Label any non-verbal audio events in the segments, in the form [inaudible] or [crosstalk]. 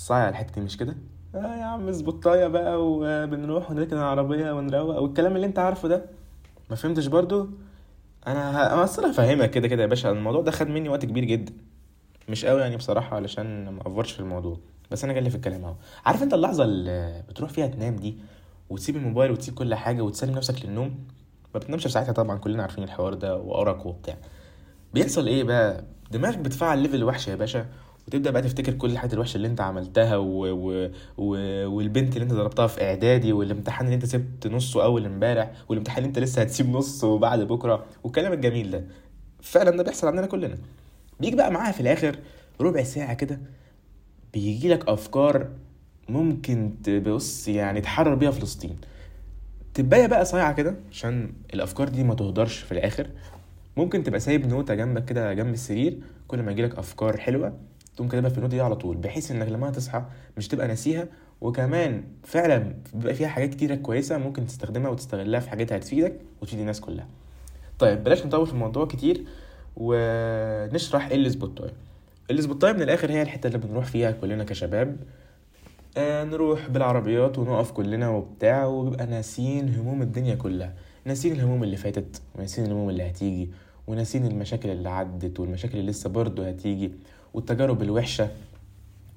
صايع الحتة دي مش كده؟ آه يا عم سبوتايه بقى وبنروح ونركن العربية ونروق والكلام اللي انت عارفه ده. ما فهمتش برضو. أنا. أنا أصلا هفهمك كده كده يا باشا. الموضوع ده خد مني وقت كبير جدا. مش قوي يعني بصراحة علشان ما أفورش في الموضوع. بس أنا جاي في الكلام أهو. عارف أنت اللحظة اللي بتروح فيها تنام دي وتسيب الموبايل وتسيب كل حاجة وتسلم نفسك للنوم؟ ما بتنامش في ساعتها طبعا كلنا عارفين الحوار ده وارق وبتاع. بيحصل إيه بقى؟ دماغك بتفعل ليفل وحش يا باشا. وتبدا بقى تفتكر كل الحاجات الوحشة اللي انت عملتها و... و... و... والبنت اللي انت ضربتها في إعدادي والامتحان اللي انت سبت نصه أول امبارح والامتحان اللي انت لسه هتسيب نصه بعد بكرة والكلام الجميل ده. فعلا ده بيحصل عندنا كلنا. بيجي بقى معاها في الآخر ربع ساعة كده بيجي لك أفكار ممكن تبص يعني تحرر بيها فلسطين. تبقى بقى صايعة كده عشان الأفكار دي ما تهدرش في الآخر. ممكن تبقى سايب نوتة جنبك كده جنب السرير كل ما يجيلك أفكار حلوة تقوم كاتبها في النوتة دي على طول بحيث إنك لما تصحى مش تبقى ناسيها. وكمان فعلا بيبقى فيها حاجات كتيرة كويسة ممكن تستخدمها وتستغلها في حاجات هتفيدك وتفيد الناس كلها. طيب بلاش نطول في الموضوع كتير ونشرح إيه السبوتايه السبوتايه من الآخر هي الحتة اللي بنروح فيها كلنا كشباب. آه نروح بالعربيات ونقف كلنا وبتاع وبيبقى ناسين هموم الدنيا كلها. ناسين الهموم اللي فاتت وناسين الهموم اللي هتيجي. وناسين المشاكل اللي عدت والمشاكل اللي لسه برضه هتيجي والتجارب الوحشة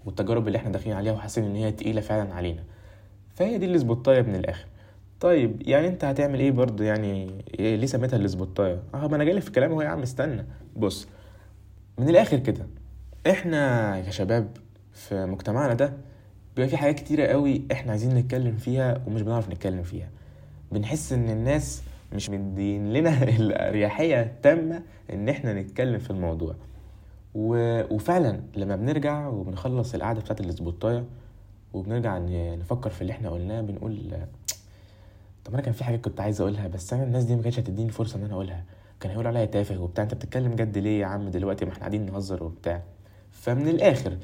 والتجارب اللي إحنا داخلين عليها وحاسين إن هي تقيلة فعلا علينا. فهي دي السبوتاية من الآخر. طيب يعني أنت هتعمل إيه برضه؟ يعني إيه ليه سميتها السبوتاية آه ما أنا جاي في الكلام أهو يا عم استنى. بص من الآخر كده إحنا كشباب في مجتمعنا ده بيبقى في حاجات كتيرة قوي إحنا عايزين نتكلم فيها ومش بنعرف نتكلم فيها. بنحس إن الناس مش مدين لنا [laughs] الأريحية التامة إن إحنا نتكلم في الموضوع. و... وفعلا لما بنرجع وبنخلص القعدة بتاعت الاسبوتايه وبنرجع نفكر في اللي إحنا قلناه بنقول طب أنا كان في حاجات كنت عايز أقولها بس أنا الناس دي ما كانتش هتديني فرصة إن أنا أقولها. كان هيقول عليا تافه وبتاع أنت بتتكلم جد ليه يا عم دلوقتي؟ ما إحنا قاعدين نهزر وبتاع. فمن الآخر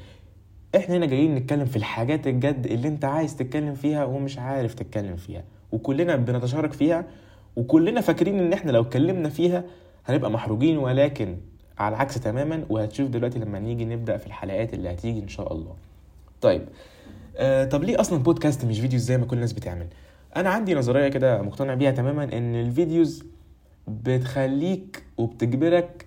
إحنا هنا جايين نتكلم في الحاجات الجد اللي أنت عايز تتكلم فيها ومش عارف تتكلم فيها. وكلنا بنتشارك فيها وكلنا فاكرين إن إحنا لو اتكلمنا فيها هنبقى محروجين ولكن على العكس تماما وهتشوف دلوقتي لما نيجي نبدأ في الحلقات اللي هتيجي إن شاء الله. طيب آه طب ليه أصلا بودكاست مش videos زي ما كل الناس بتعمل؟ أنا عندي نظرية كده مقتنع بيها تماما إن ال videos بتخليك وبتجبرك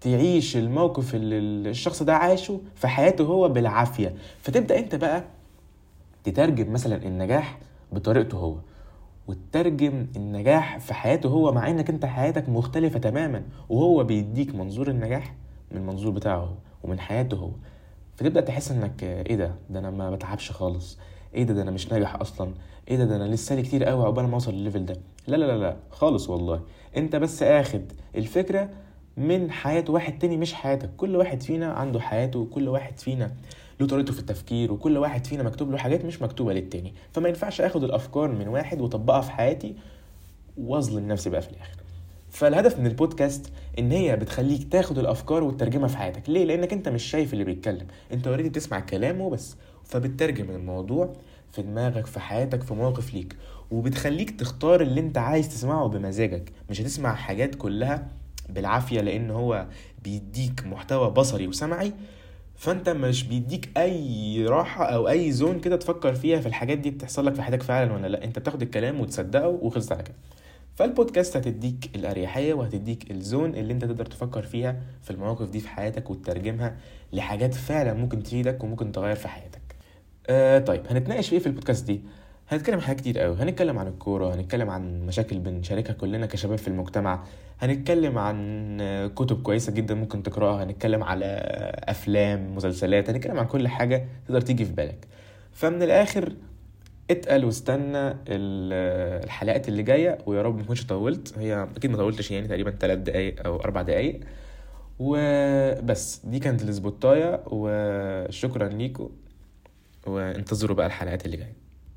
تعيش الموقف اللي الشخص ده عاشه في حياته هو بالعافية. فتبدأ أنت بقى تترجم مثلا النجاح بطريقته هو. وتترجم النجاح في حياته هو مع إنك أنت حياتك مختلفة تماما وهو بيديك منظور النجاح من المنظور بتاعه هو ومن حياته هو. فتبدأ تحس إنك إيه ده؟ ده أنا ما بتعبش خالص. إيه ده؟ ده أنا مش ناجح أصلا. إيه ده؟ ده أنا لسه لي كتير قوي عقبال ما أوصل للليفل ده. لا لا لا لا خالص والله. أنت بس آخد الفكرة من حياة واحد تاني مش حياتك. كل واحد فينا عنده حياته وكل واحد فينا له طريقته في التفكير وكل واحد فينا مكتوب له حاجات مش مكتوبة للتاني. فما ينفعش آخد الأفكار من واحد وأطبقها في حياتي وأظلم نفسي بقى في الآخر. فالهدف من البودكاست إن هي بتخليك تاخد الأفكار وتترجمها في حياتك. ليه؟ لأنك أنت مش شايف اللي بيتكلم. أنت اوريدي بتسمع كلامه بس. فبتترجم الموضوع في دماغك في حياتك في موقف ليك. وبتخليك تختار اللي أنت عايز تسمعه بمزاجك. مش هتسمع حاجات كلها بالعافية لأن هو بيديك محتوى بصري وسمعي. فانت مش بيديك أي راحة أو أي زون كده تفكر فيها في الحاجات دي بتحصل لك في حياتك فعلا ولا لأ. انت بتاخد الكلام وتصدقه وخلصت على كده. فالبودكاست هتديك الأريحية وهتديك الزون اللي انت تقدر تفكر فيها في المواقف دي في حياتك وتترجمها لحاجات فعلا ممكن تفيدك وممكن تغير في حياتك. آه طيب هنتناقش في إيه في البودكاست دي؟ هنتكلم عن حاجات كتير قوي. هنتكلم عن الكورة هنتكلم عن مشاكل بنشاركها كلنا كشباب في المجتمع. هنتكلم عن كتب كويسة جدا ممكن تقرأها. هنتكلم على أفلام مسلسلات. هنتكلم عن كل حاجة تقدر تيجي في بالك. فمن الآخر اتقل واستنى الحلقات اللي جاية ويا رب مكنش طولت. هي أكيد ما طولتش يعني تقريبا تلات دقايق أو أربع دقايق. وبس دي كانت السبوتاية وشكرا ليكم وانتظروا بقى الحلقات اللي جاية.